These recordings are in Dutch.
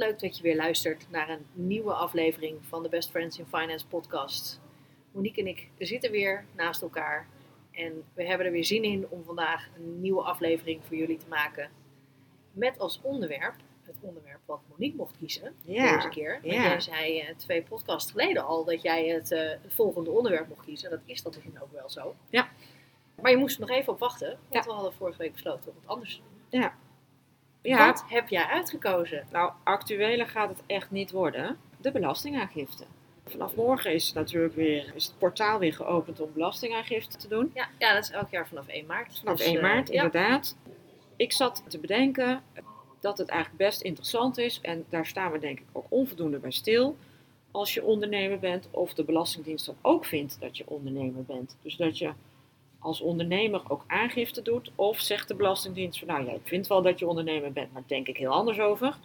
Leuk dat je weer luistert naar een nieuwe aflevering van de Best Friends in Finance podcast. Monique en ik zitten weer naast elkaar en we hebben er weer zin in om vandaag een nieuwe aflevering voor jullie te maken. Met als onderwerp, het onderwerp wat Monique mocht kiezen Ja, deze keer. Want ja. jij zei eh, twee podcasts geleden al dat jij het, eh, het volgende onderwerp mocht kiezen. Dat is dat misschien ook wel zo. Ja. Maar je moest er nog even op wachten, want Ja. we hadden vorige week besloten om het anders te doen. Ja. Ja, Wat heb jij uitgekozen? nou, actueler gaat het echt niet worden. De belastingaangifte. Vanaf morgen is, natuurlijk weer, is het portaal weer geopend om belastingaangifte te doen. Ja, ja, dat is elk jaar vanaf 1 maart. Vanaf Dus, 1 eh, maart, inderdaad. Ik zat te bedenken dat het eigenlijk best interessant is. En daar staan we denk ik ook onvoldoende bij stil. Als je ondernemer bent of de Belastingdienst dan ook vindt dat je ondernemer bent. Dus dat je als ondernemer ook aangifte doet. Of zegt de Belastingdienst van nou ja, ik vind wel dat je ondernemer bent, maar daar denk ik heel anders over.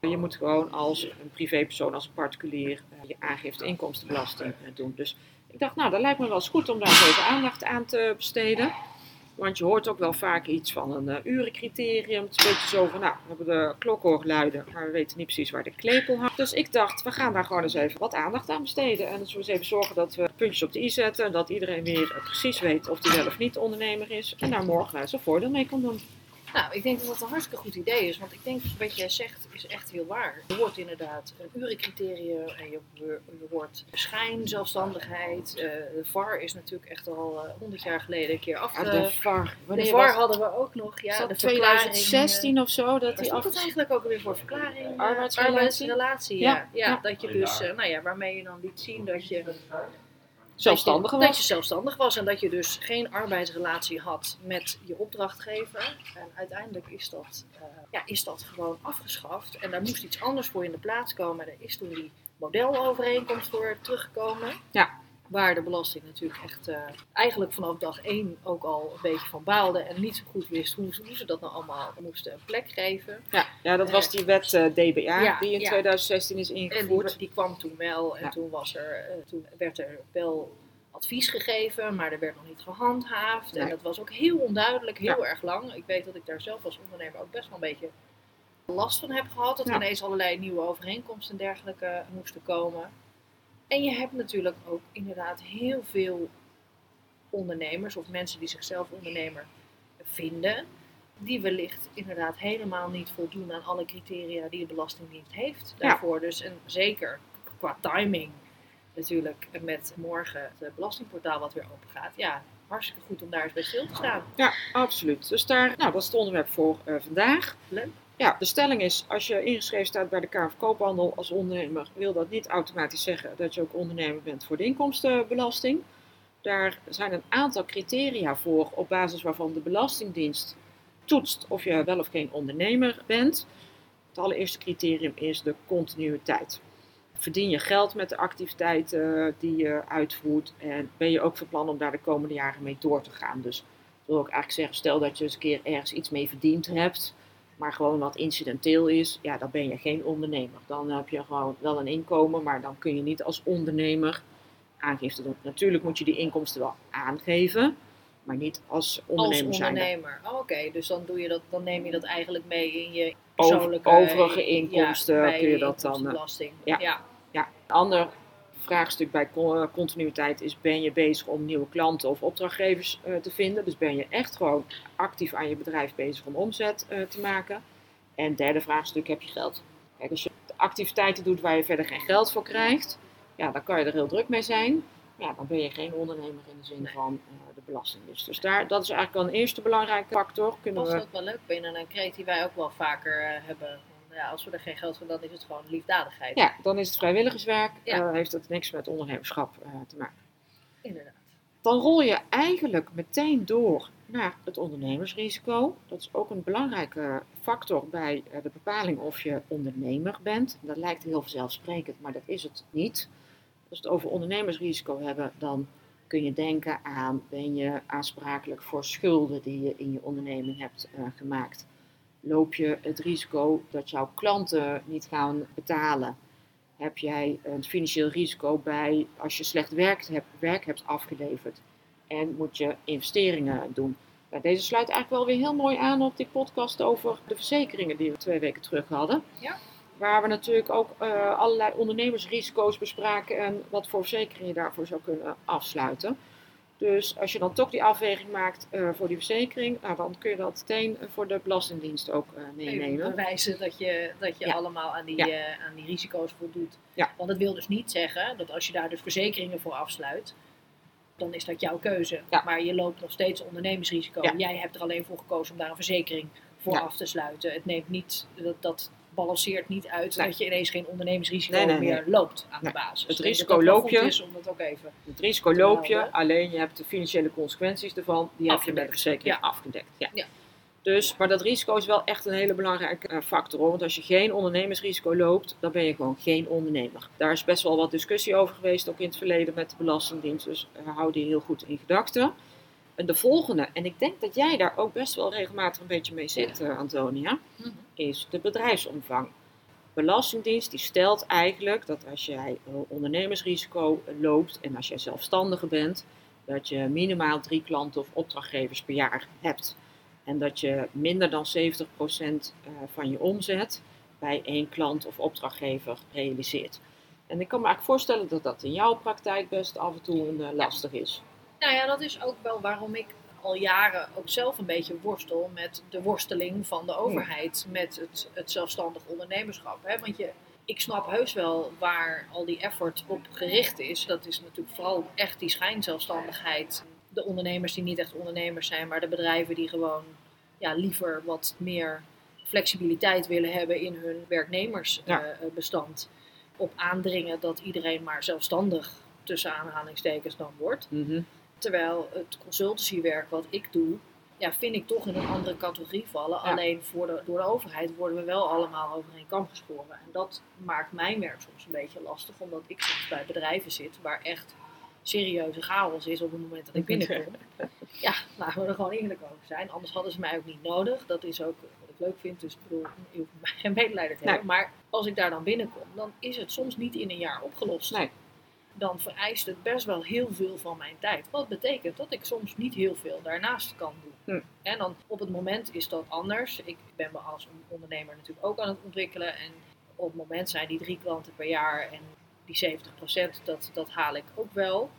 Je moet gewoon als een privépersoon, als particulier, eh, je aangifte inkomstenbelasting eh, doen. Dus ik dacht, nou, dat lijkt me wel eens goed om daar even aandacht aan te besteden. Want je hoort ook wel vaak iets van een eh, urencriterium. Het is een beetje zo van, nou, we hebben de klok luiden, maar we weten niet precies waar de klepel hangt. Dus ik dacht, we gaan daar gewoon eens even wat aandacht aan besteden. En dus we eens even zorgen dat we puntjes op de i zetten. En dat iedereen weer eh, precies weet of hij wel of niet ondernemer is. En daar morgen eh, zijn voordeel mee kan doen. Nou, ik denk dat dat een hartstikke goed idee is. Want ik denk wat jij zegt is echt heel waar. Je hoort inderdaad een urencriterium en je, je hoort schijn, zelfstandigheid. Eh, de VAR is natuurlijk echt al eh, 100 jaar geleden een keer afge... Ja, de VAR. de VAR was hadden we ook nog. Ja, dat de verklaring, 2016 of zo? Dat die af... eigenlijk ook weer voor verklaring? eh, Arbeidsrelatie? arbeidsrelatie, ja. Ja, Ja, ja. dat je dus, eh, nou ja, waarmee je dan liet zien dat je zelfstandig dat je, was. Dat je zelfstandig was en dat je dus geen arbeidsrelatie had met je opdrachtgever. En uiteindelijk is dat, eh, ja, is dat gewoon afgeschaft. En daar moest iets anders voor in de plaats komen. Er is toen die modelovereenkomst voor teruggekomen. Ja. Waar de belasting natuurlijk echt eh, eigenlijk vanaf dag één ook al een beetje van baalde. En niet zo goed wist hoe, ze- hoe ze dat nou allemaal moesten een plek geven. Ja, ja, dat was die wet eh, DBA Ja, die in ja. 2016 is En die, ingevoerd. die kwam toen wel en Ja. toen, was er, eh, toen werd er wel advies gegeven, maar er werd nog niet gehandhaafd. En dat was ook heel onduidelijk, heel erg lang. Ik weet dat ik daar zelf als ondernemer ook best wel een beetje last van heb gehad. Dat er ineens allerlei nieuwe overeenkomsten en dergelijke moesten komen. En je hebt natuurlijk ook inderdaad heel veel ondernemers of mensen die zichzelf ondernemer vinden. Die wellicht inderdaad helemaal niet voldoen aan alle criteria die de Belastingdienst heeft Ja. daarvoor. Dus en zeker qua timing natuurlijk met morgen het belastingportaal wat weer open gaat. Ja, hartstikke goed om daar eens bij stil te staan. Ja, absoluut. Dus daar, nou, dat is het onderwerp voor eh, vandaag. Leuk. Ja, de stelling is, als je ingeschreven staat bij de Kamer van Koophandel als ondernemer, wil dat niet automatisch zeggen dat je ook ondernemer bent voor de inkomstenbelasting. Daar zijn een aantal criteria voor op basis waarvan de Belastingdienst toetst of je wel of geen ondernemer bent. Het allereerste criterium is de continuïteit. Verdien je geld met de activiteiten die je uitvoert en ben je ook van plan om daar de komende jaren mee door te gaan. Dus dat wil ik eigenlijk zeggen, stel dat je eens een keer ergens iets mee verdiend hebt, maar gewoon wat incidenteel is, ja, dan ben je geen ondernemer. Dan heb je gewoon wel een inkomen, maar dan kun je niet als ondernemer aangifte doen. Natuurlijk moet je die inkomsten wel aangeven, maar niet als ondernemer Als zijn. ondernemer. Oh, Oké, dus dan, doe je dat, dan neem je dat eigenlijk mee in je Over- persoonlijke... overige ja, inkomsten bij kun je dat dan, eh, ja. ja. Ja, ander vraagstuk bij eh, continuïteit is: ben je bezig om nieuwe klanten of opdrachtgevers eh, te vinden? Dus ben je echt gewoon actief aan je bedrijf bezig om omzet eh, te maken? En derde vraagstuk: heb je geld? Kijk, als je activiteiten doet waar je verder geen geld voor krijgt, ja, dan kan je er heel druk mee zijn. Ja, dan ben je geen ondernemer in de zin van de belastingdienst. Dus daar, dat is eigenlijk al een eerste belangrijke factor. Kunnen Was we, ook wel leuk binnen een kreet die wij ook wel vaker hebben. Ja, als we er geen geld voor dan is het gewoon liefdadigheid. ja, dan is het vrijwilligerswerk. Ja. eh, heeft het niks met ondernemerschap eh, te maken. Inderdaad. dan rol je eigenlijk meteen door naar het ondernemersrisico. Dat is ook een belangrijke factor bij eh, de bepaling of je ondernemer bent. Dat lijkt heel vanzelfsprekend, maar dat is het niet. Als we het over ondernemersrisico hebben, dan kun je denken aan: ben je aansprakelijk voor schulden die je in je onderneming hebt uh, gemaakt? Loop je het risico dat jouw klanten niet gaan betalen? Heb jij een financieel risico bij als je slecht werk hebt, werk hebt afgeleverd? En moet je investeringen doen? Nou, deze sluit eigenlijk wel weer heel mooi aan op die podcast over de verzekeringen die we twee weken terug hadden. Ja. Waar we natuurlijk ook uh, allerlei ondernemersrisico's bespraken en wat voor verzekering je daarvoor zou kunnen afsluiten. Dus als je dan toch die afweging maakt uh, voor die verzekering, nou, dan kun je dat meteen voor de Belastingdienst ook uh, meenemen. Bewijzen dat je, dat je Ja. allemaal aan die, Ja. eh, aan die risico's voldoet. Ja. Want dat wil dus niet zeggen dat als je daar dus verzekeringen voor afsluit, dan is dat jouw keuze. Maar je loopt nog steeds ondernemersrisico. Jij hebt er alleen voor gekozen om daar een verzekering voor af te sluiten. Het neemt niet, dat, dat balanceert niet uit Nee. dat je ineens geen ondernemingsrisico Nee, nee, meer loopt aan de basis. Het risico loop je. is om dat ook even. Het risico loop je, alleen je hebt de financiële consequenties ervan, die heb je met de Afgedekt. verzekering Ja. afgedekt. Ja. Ja. Dus, maar dat risico is wel echt een hele belangrijke eh, factor. Hoor. Want als je geen ondernemersrisico loopt, dan ben je gewoon geen ondernemer. Daar is best wel wat discussie over geweest, ook in het verleden met de Belastingdienst. Dus eh, hou die heel goed in gedachten. En de volgende, en ik denk dat jij daar ook best wel regelmatig een beetje mee zit, eh, Antonia, Mhm. is de bedrijfsomvang. Belastingdienst die stelt eigenlijk dat als jij een ondernemersrisico loopt en als jij zelfstandige bent, dat je minimaal drie klanten of opdrachtgevers per jaar hebt. En dat je minder dan 70% eh, van je omzet bij één klant of opdrachtgever realiseert. En ik kan me eigenlijk voorstellen dat dat in jouw praktijk best af en toe een, eh, lastig is. Nou ja, dat is ook wel waarom ik al jaren ook zelf een beetje worstel met de worsteling van de overheid met het, het zelfstandig ondernemerschap. Hè? Want je, ik snap heus wel waar al die effort op gericht is. Dat is natuurlijk vooral echt die schijnzelfstandigheid. De ondernemers die niet echt ondernemers zijn, maar de bedrijven die gewoon ja, liever wat meer flexibiliteit willen hebben in hun Ja. werknemersbestand. op aandringen dat iedereen maar zelfstandig tussen aanhalingstekens dan wordt. Terwijl het consultancywerk wat ik doe, ja, vind ik toch in een andere categorie vallen. Ja. Alleen voor de, door de overheid worden we wel allemaal over één kam geschoren. En dat maakt mijn werk soms een beetje lastig, omdat ik soms bij bedrijven zit waar echt serieuze chaos is op het moment dat ik binnenkom. Ja, laten we er gewoon eerlijk over zijn. Anders hadden ze mij ook niet nodig. Dat is ook wat ik leuk vind. Dus ik bedoel, je hoeft mij geen medelijden te Nee. hebben. Maar als ik daar dan binnenkom, dan is het soms niet in een jaar opgelost Nee. Dan vereist het best wel heel veel van mijn tijd. Wat betekent dat ik soms niet heel veel daarnaast kan doen. Hm. En dan op het moment is dat anders. Ik ben me als ondernemer natuurlijk ook aan het ontwikkelen. En op het moment zijn die drie klanten per jaar en die 70%, dat, dat haal ik ook wel.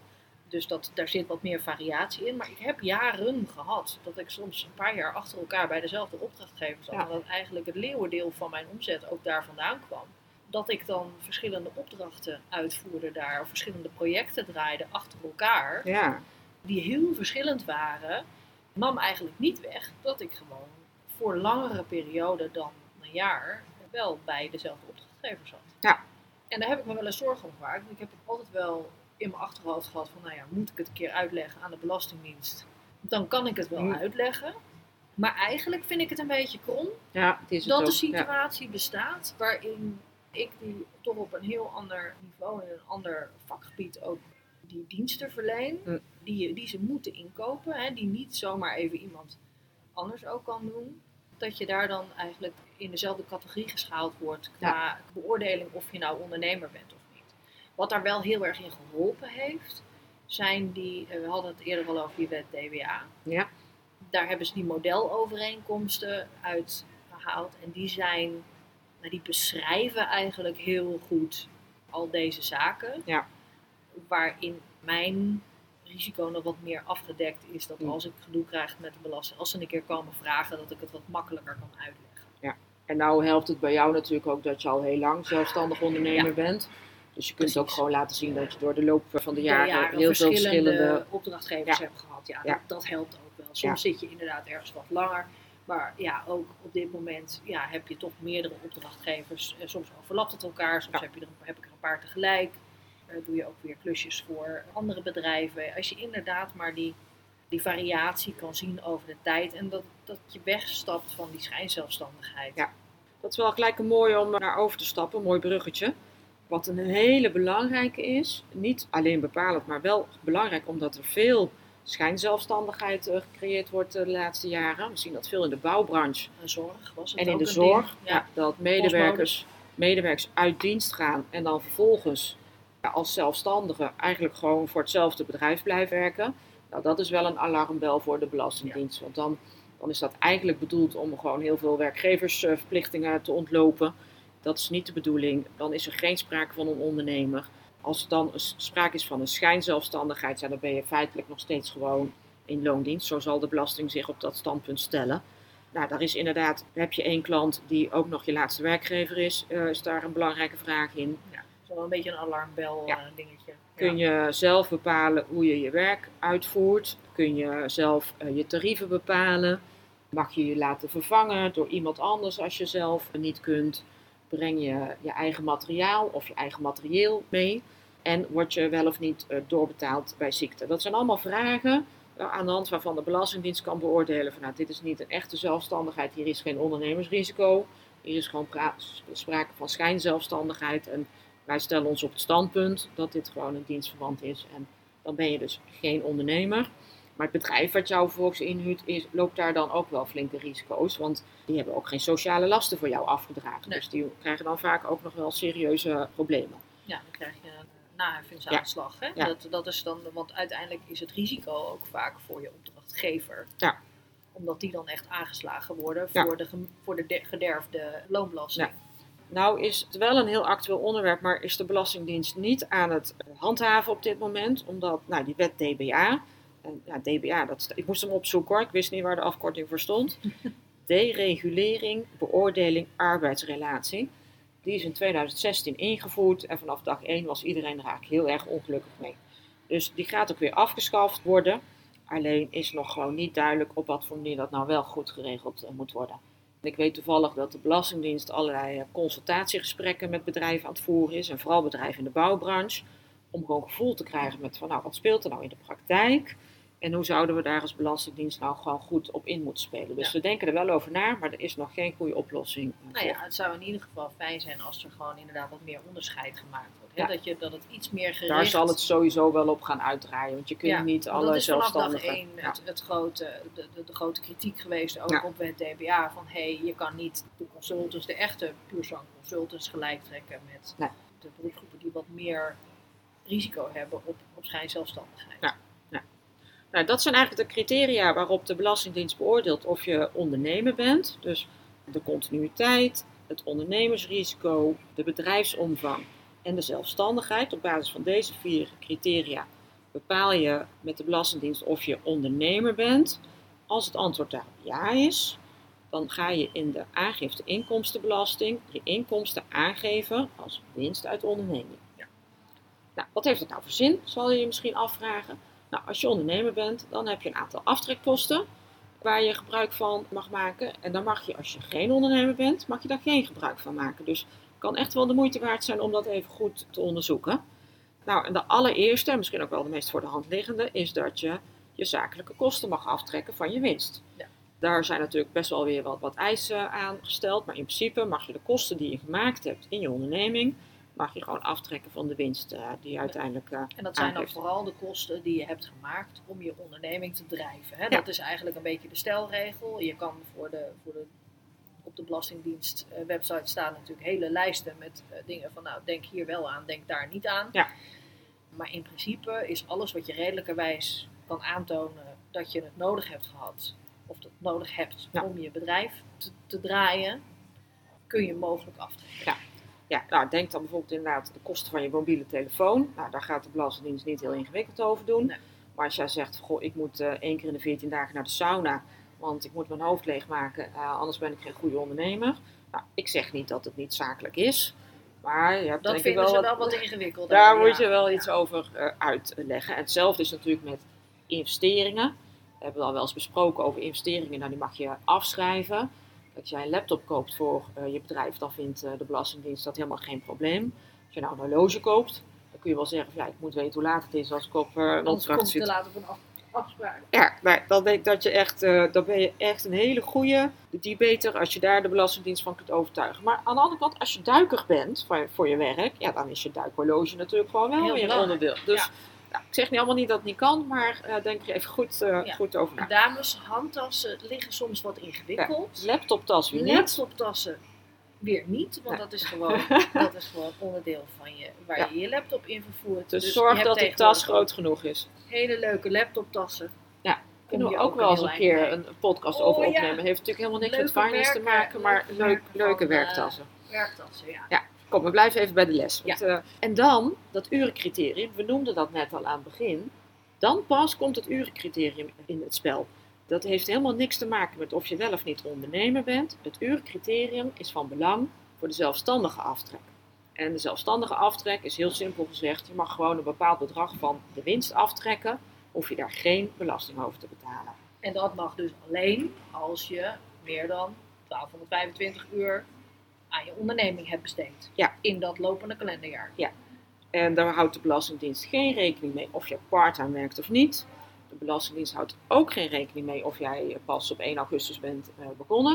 Dus dat, daar zit wat meer variatie in. Maar ik heb jaren gehad dat ik soms een paar jaar achter elkaar bij dezelfde opdrachtgever zat. Ja. En dat eigenlijk het leeuwendeel van mijn omzet ook daar vandaan kwam dat ik dan verschillende opdrachten uitvoerde daar, of verschillende projecten draaide achter elkaar, Ja, die heel verschillend waren, nam eigenlijk niet weg dat ik gewoon voor langere perioden dan een jaar wel bij dezelfde opdrachtgever zat. Ja. En daar heb ik me wel eens zorgen om gemaakt. want Ik heb het altijd wel in mijn achterhoofd gehad van, nou ja, moet ik het een keer uitleggen aan de Belastingdienst? Dan kan ik het wel Hm. uitleggen. Maar eigenlijk vind ik het een beetje krom ja het is het dat ook. de Ja. situatie bestaat waarin ik die toch op een heel ander niveau in een ander vakgebied ook die diensten verleen, Hm. die, die ze moeten inkopen, hè, die niet zomaar even iemand anders ook kan doen, dat je daar dan eigenlijk in dezelfde categorie geschaald wordt qua beoordeling of je nou ondernemer bent of niet. Wat daar wel heel erg in geholpen heeft, zijn die, eh, we hadden het eerder al over die wet DWA, Ja. daar hebben ze die modelovereenkomsten uitgehaald. En die zijn, nou, die beschrijven eigenlijk heel goed al deze zaken. Ja. Waarin mijn risico nog wat meer afgedekt is. Dat Mm. als ik gedoe krijg met de belasting, als ze een keer komen vragen, dat ik het wat makkelijker kan uitleggen. En nou helpt het bij jou natuurlijk ook dat je al heel lang zelfstandig ondernemer Ja. bent. Dus je kunt ook gewoon laten zien dat je door de loop van de jaren, heel veel verschillende... opdrachtgevers Ja. hebt gehad. Ja, Ja. Dat, dat helpt ook wel. Soms zit je inderdaad ergens wat langer. Maar ja, ook op dit moment ja, heb je toch meerdere opdrachtgevers. En soms overlapt het elkaar, soms Ja. heb, je er, heb ik er een paar tegelijk. Eh, doe je ook weer klusjes voor andere bedrijven. Als je inderdaad maar die die variatie kan zien over de tijd en dat, dat je wegstapt van die schijnzelfstandigheid. Ja. Dat is wel gelijk een mooi om naar over te stappen, een mooi bruggetje. Wat een hele belangrijke is, niet alleen bepalend, maar wel belangrijk omdat er veel schijnzelfstandigheid eh, gecreëerd wordt eh, de laatste jaren. We zien dat veel in de bouwbranche En zorg was het en in de zorg. Ja. dat medewerkers, medewerkers uit dienst gaan en dan vervolgens ja, als zelfstandigen eigenlijk gewoon voor hetzelfde bedrijf blijven werken. Nou, dat is wel een alarmbel voor de Belastingdienst. Want dan, dan is dat eigenlijk bedoeld om gewoon heel veel werkgeversverplichtingen te ontlopen. Dat is niet de bedoeling. Dan is er geen sprake van een ondernemer. Als er dan sprake is van een schijnzelfstandigheid, ja, dan ben je feitelijk nog steeds gewoon in loondienst. Zo zal de belasting zich op dat standpunt stellen. Nou, daar is inderdaad, heb je één klant die ook nog je laatste werkgever is, eh, is daar een belangrijke vraag in. Dat is wel een beetje een alarmbel Ja. eh, dingetje. Kun je zelf bepalen hoe je je werk uitvoert? Kun je zelf eh, je tarieven bepalen? Mag je je laten vervangen door iemand anders als je zelf niet kunt? Breng je je eigen materiaal of je eigen materieel mee? En word je wel of niet eh, doorbetaald bij ziekte? Dat zijn allemaal vragen eh, aan de hand waarvan de Belastingdienst kan beoordelen van nou, dit is niet een echte zelfstandigheid, hier is geen ondernemersrisico. Hier is gewoon pra- sprake van schijnzelfstandigheid en wij stellen ons op het standpunt dat dit gewoon een dienstverband is. En dan ben je dus geen ondernemer. Maar het bedrijf wat jou vervolgens inhuurt, is, loopt daar dan ook wel flinke risico's. Want die hebben ook geen sociale lasten voor jou afgedragen. Nee. Dus die krijgen dan vaak ook nog wel serieuze problemen. Ja, dan krijg je een naheffingsaanslag. Hè? Ja. Dat, dat is dan, want uiteindelijk is het risico ook vaak voor je opdrachtgever. Ja. Omdat die dan echt aangeslagen worden Ja. voor de, voor de de- gederfde loonbelasting. Nou is het wel een heel actueel onderwerp, maar is de Belastingdienst niet aan het handhaven op dit moment. Omdat, nou, die wet DBA, en ja, DBA, dat, ik moest hem opzoeken hoor, ik wist niet waar de afkorting voor stond. Deregulering, beoordeling, arbeidsrelatie. Die is in 2016 ingevoerd en vanaf dag 1 was iedereen er eigenlijk heel erg ongelukkig mee. Dus die gaat ook weer afgeschaft worden. Alleen is nog gewoon niet duidelijk op wat voor manier dat nou wel goed geregeld eh, moet worden. En ik weet toevallig dat de Belastingdienst allerlei eh, consultatiegesprekken met bedrijven aan het voeren is. En vooral bedrijven in de bouwbranche. Om gewoon gevoel te krijgen met van nou wat speelt er nou in de praktijk. En hoe zouden we daar als Belastingdienst nou gewoon goed op in moeten spelen. Dus Ja. we denken er wel over na, maar er is nog geen goede oplossing. eh, Nou ja, het zou in ieder geval fijn zijn als er gewoon inderdaad wat meer onderscheid gemaakt wordt. Hè? Ja. Dat, je, dat het iets meer gericht... Daar zal het sowieso wel op gaan uitdraaien. Want je kunt Ja, niet alle dat is vanaf dag zelfstandigen... één het, het grote, de, de, de grote kritiek geweest, ook op wet DBA, van hé, hey, je kan niet de consultants, de echte puurzang consultants gelijk trekken met Nee. de beroepsgroepen die wat meer risico hebben op, op schijnzelfstandigheid. Ja. Nou, dat zijn eigenlijk de criteria waarop de Belastingdienst beoordeelt of je ondernemer bent. Dus de continuïteit, het ondernemersrisico, de bedrijfsomvang en de zelfstandigheid. Op basis van deze vier criteria bepaal je met de Belastingdienst of je ondernemer bent. Als het antwoord daarop ja is, dan ga je in de aangifte inkomstenbelasting je inkomsten aangeven als winst uit onderneming. Ja. Nou, wat heeft dat nou voor zin, zal je je misschien afvragen. Nou, als je ondernemer bent, dan heb je een aantal aftrekposten waar je gebruik van mag maken. En dan mag je, als je geen ondernemer bent, mag je daar geen gebruik van maken. Dus het kan echt wel de moeite waard zijn om dat even goed te onderzoeken. Nou, en de allereerste, en misschien ook wel de meest voor de hand liggende, is dat je je zakelijke kosten mag aftrekken van je winst. Ja. Daar zijn natuurlijk best wel weer wat, wat eisen aan gesteld, maar in principe mag je de kosten die je gemaakt hebt in je onderneming, mag je gewoon aftrekken van de winst eh, die je uiteindelijk eh En dat zijn dan vooral de kosten die je hebt gemaakt om je onderneming te drijven. Hè? Ja. Dat is eigenlijk een beetje de stelregel. Je kan voor de, voor de, op de Belastingdienst eh, website staan natuurlijk hele lijsten met dingen van nou denk hier wel aan, denk daar niet aan. Ja. Maar in principe is alles wat je redelijkerwijs kan aantonen dat je het nodig hebt gehad, of dat nodig hebt Ja. om je bedrijf te, te draaien, kun je mogelijk aftrekken. Ja, nou, denk dan bijvoorbeeld inderdaad de kosten van je mobiele telefoon. Nou, daar gaat de Belastingdienst niet heel ingewikkeld over doen. Nee. Maar als jij zegt, goh, ik moet eh, één keer in de 14 dagen naar de sauna, want ik moet mijn hoofd leegmaken, eh, anders ben ik geen goede ondernemer. Nou, ik zeg niet dat het niet zakelijk is, maar je hebt Dat vinden wel ze wel wat ingewikkelder. daar ja. moet je wel Ja. iets over eh, uitleggen. En hetzelfde is natuurlijk met investeringen. We hebben al wel eens besproken over investeringen. Nou, die mag je afschrijven. Als jij een laptop koopt voor eh, je bedrijf, dan vindt eh, de Belastingdienst dat helemaal geen probleem. Als je nou een horloge koopt, dan kun je wel zeggen: van, ja, ik moet weten hoe laat het is als ik op eh, een opdracht komt het zit. er later vanaf. afspraak. Ja, maar dan denk ik dat je echt, dan ben je echt een hele goede. Die beter als je daar de Belastingdienst van kunt overtuigen. Maar aan de andere kant, als je duiker bent voor, voor je werk, ja, dan is je duikhorloge natuurlijk gewoon wel Heel weer een onderdeel. Dus nou, ik zeg niet allemaal niet dat het niet kan, maar eh, denk er even goed, eh, Ja. goed over na. Dames, handtassen liggen soms wat ingewikkeld. Laptoptas weer niet. Laptoptassen weer niet, want Ja. dat is gewoon, dat is gewoon onderdeel van je, waar je je laptop in vervoert. Dus, je zorg dat tegenwoordig tas groot genoeg is. Hele leuke laptoptassen. Ja, Kunnen we ook wel eens een keer mee. een podcast Oh, over ja. opnemen. Heeft natuurlijk helemaal niks met finance te maken, maar leuke leuk, leuke van, werktassen. Werktassen, ja. Kom, we blijven even bij de les. Want, eh, en dan, dat urencriterium, we noemden dat net al aan het begin. Dan pas komt het urencriterium in het spel. Dat heeft helemaal niks te maken met of je wel of niet ondernemer bent. Het urencriterium is van belang voor de zelfstandige aftrek. En de zelfstandige aftrek is heel simpel gezegd: je mag gewoon een bepaald bedrag van de winst aftrekken, hoef je daar geen belasting over te betalen. En dat mag dus alleen als je meer dan 1225 uur aan je onderneming hebt besteed. Ja. In dat lopende kalenderjaar. En daar houdt de Belastingdienst geen rekening mee of je parttime werkt of niet. De Belastingdienst houdt ook geen rekening mee of jij pas op 1 augustus bent eh, begonnen.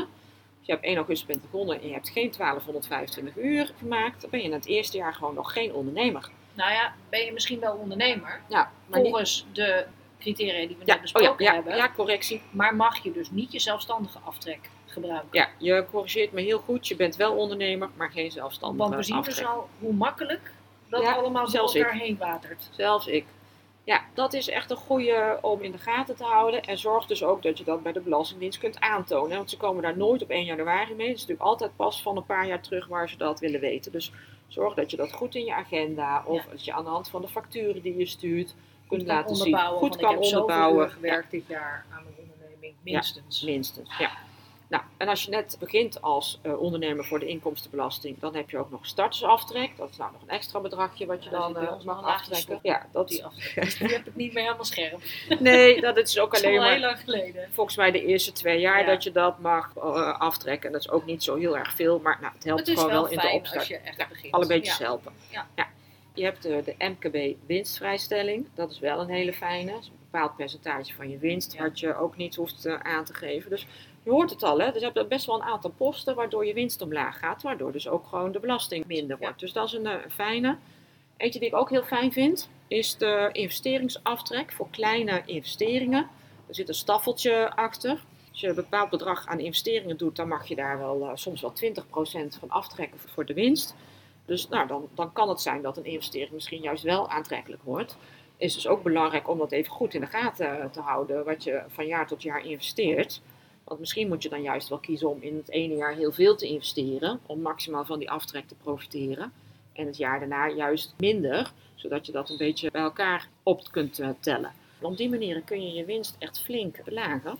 Als je op 1 augustus bent begonnen en je hebt geen 1225 uur gemaakt, dan ben je in het eerste jaar gewoon nog geen ondernemer. Nou ja, ben je misschien wel ondernemer, Ja, maar niet... volgens de criteria die we Ja, net oh besproken ja, ja, hebben. ja, correctie. Maar mag je dus niet je zelfstandige aftrek gebruiken. Ja, je corrigeert me heel goed. Je bent wel ondernemer, maar geen zelfstandige Want we zien dus al hoe makkelijk dat Ja, allemaal door zelfs elkaar heen watert. Zelfs ik. Ja, dat is echt een goede om in de gaten te houden. En zorg dus ook dat je dat bij de Belastingdienst kunt aantonen. Want ze komen daar nooit op 1 januari mee. Het is natuurlijk altijd pas van een paar jaar terug waar ze dat willen weten. Dus zorg dat je dat goed in je agenda of Ja. dat je aan de hand van de facturen die je stuurt kunt Goed kan laten zien. onderbouwen, Goed kan ik heb zoveel onderbouwen. gewerkt dit jaar aan mijn onderneming, minstens. Ja, minstens. Ja. Nou, en als je net begint als eh, ondernemer voor de inkomstenbelasting, dan heb je ook nog startersaftrek. Dat is nou nog een extra bedragje wat je Ja, dan eh, mag aftrekken. Ja, dat Die, die heb ik niet meer helemaal scherp. Nee, dat is ook alleen al heel maar lang geleden. volgens mij de eerste twee jaar Ja. dat je dat mag eh, aftrekken. En dat is ook niet zo heel erg veel, maar nou, het helpt Het gewoon wel in de opstart. als je echt Ja, begint. Alle beetjes Ja. helpen. Ja. Je hebt de, de MKB winstvrijstelling. Dat is wel een hele fijne. Dat is een bepaald percentage van je winst, wat je ook niet hoeft aan te geven. Dus je hoort het al, hè? Dus je hebt best wel een aantal posten waardoor je winst omlaag gaat, waardoor dus ook gewoon de belasting minder wordt. Dus dat is een eh, fijne. Eentje die ik ook heel fijn vind, is de investeringsaftrek voor kleine investeringen. Er zit een staffeltje achter. Als je een bepaald bedrag aan investeringen doet, dan mag je daar wel eh, soms wel 20% van aftrekken voor de winst. Dus nou, dan, dan kan het zijn dat een investering misschien juist wel aantrekkelijk wordt. Is dus ook belangrijk om dat even goed in de gaten eh, te houden, wat je van jaar tot jaar investeert. Want misschien moet je dan juist wel kiezen om in het ene jaar heel veel te investeren, om maximaal van die aftrek te profiteren. En het jaar daarna juist minder, zodat je dat een beetje bij elkaar op kunt eh, tellen. Op die manier kun je je winst echt flink belagen.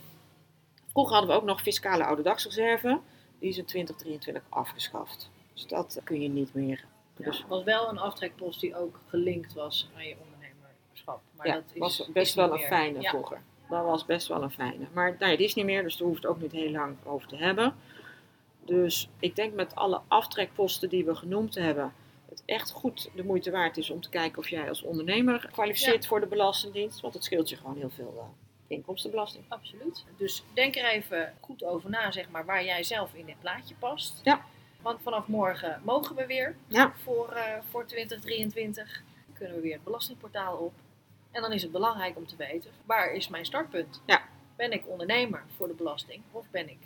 Vroeger hadden we ook nog fiscale ouderdagsreserve. Die is in 2023 afgeschaft. Dus dat kun je niet meer. Ja, Dus het was wel een aftrekpost die ook gelinkt was aan je ondernemerschap. Maar ja, dat is, was best wel een fijne Ja. vroeger. Dat was best wel een fijne. Maar nou ja, die is niet meer, dus daar hoeft het ook niet heel lang over te hebben. Dus ik denk met alle aftrekposten die we genoemd hebben, het echt goed de moeite waard is om te kijken of jij als ondernemer kwalificeert voor de Belastingdienst. Want het scheelt je gewoon heel veel eh, inkomstenbelasting. Absoluut. Dus denk er even goed over na, zeg maar, waar jij zelf in dit plaatje past. Ja. Want vanaf morgen mogen we weer Ja. voor, eh, voor 2023. Kunnen we weer het belastingportaal op. En dan is het belangrijk om te weten, waar is mijn startpunt? Ja. Ben ik ondernemer voor de belasting of ben ik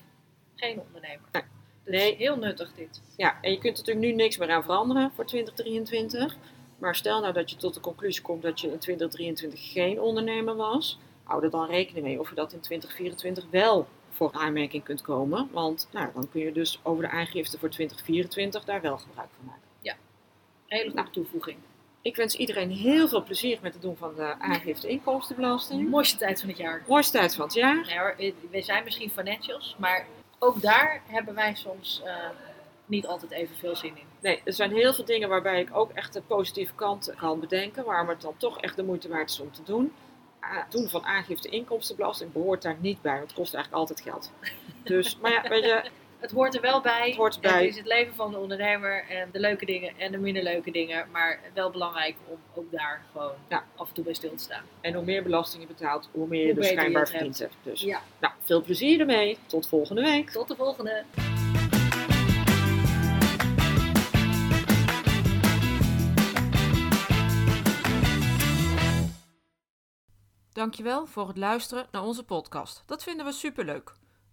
geen ondernemer? Nee. Dus Nee. heel nuttig dit. Ja, en je kunt natuurlijk nu niks meer aan veranderen voor 2023. Maar stel nou dat je tot de conclusie komt dat je in 2023 geen ondernemer was. Hou er dan rekening mee of je dat in 2024 wel voor aanmerking kunt komen. Want nou, dan kun je dus over de aangifte voor 2024 daar wel gebruik van maken. Hele goede Nou. toevoeging. Ik wens iedereen heel veel plezier met het doen van de aangifte inkomstenbelasting. Mooiste tijd van het jaar. Mooiste tijd van het jaar. Nee hoor, eh, we zijn misschien financials, maar ook daar hebben wij soms eh, niet altijd even veel zin in. Nee, er zijn heel veel dingen waarbij ik ook echt de positieve kant kan bedenken. Waarom het dan toch echt de moeite waard is om te doen. A- doen van aangifte inkomstenbelasting behoort daar niet bij. Want het kost eigenlijk altijd geld. Dus, maar ja, weet je, het hoort er wel bij. Het hoort erbij. Het is het leven van de ondernemer en de leuke dingen en de minder leuke dingen. Maar wel belangrijk om ook daar gewoon Ja. af en toe bij stil te staan. En hoe meer belasting je betaalt, hoe meer je Hoe er je schijnbaar verdiend hebt. Dus Ja, nou, veel plezier ermee. Tot volgende week. tot de volgende. Dankjewel voor het luisteren naar onze podcast. Dat vinden we superleuk.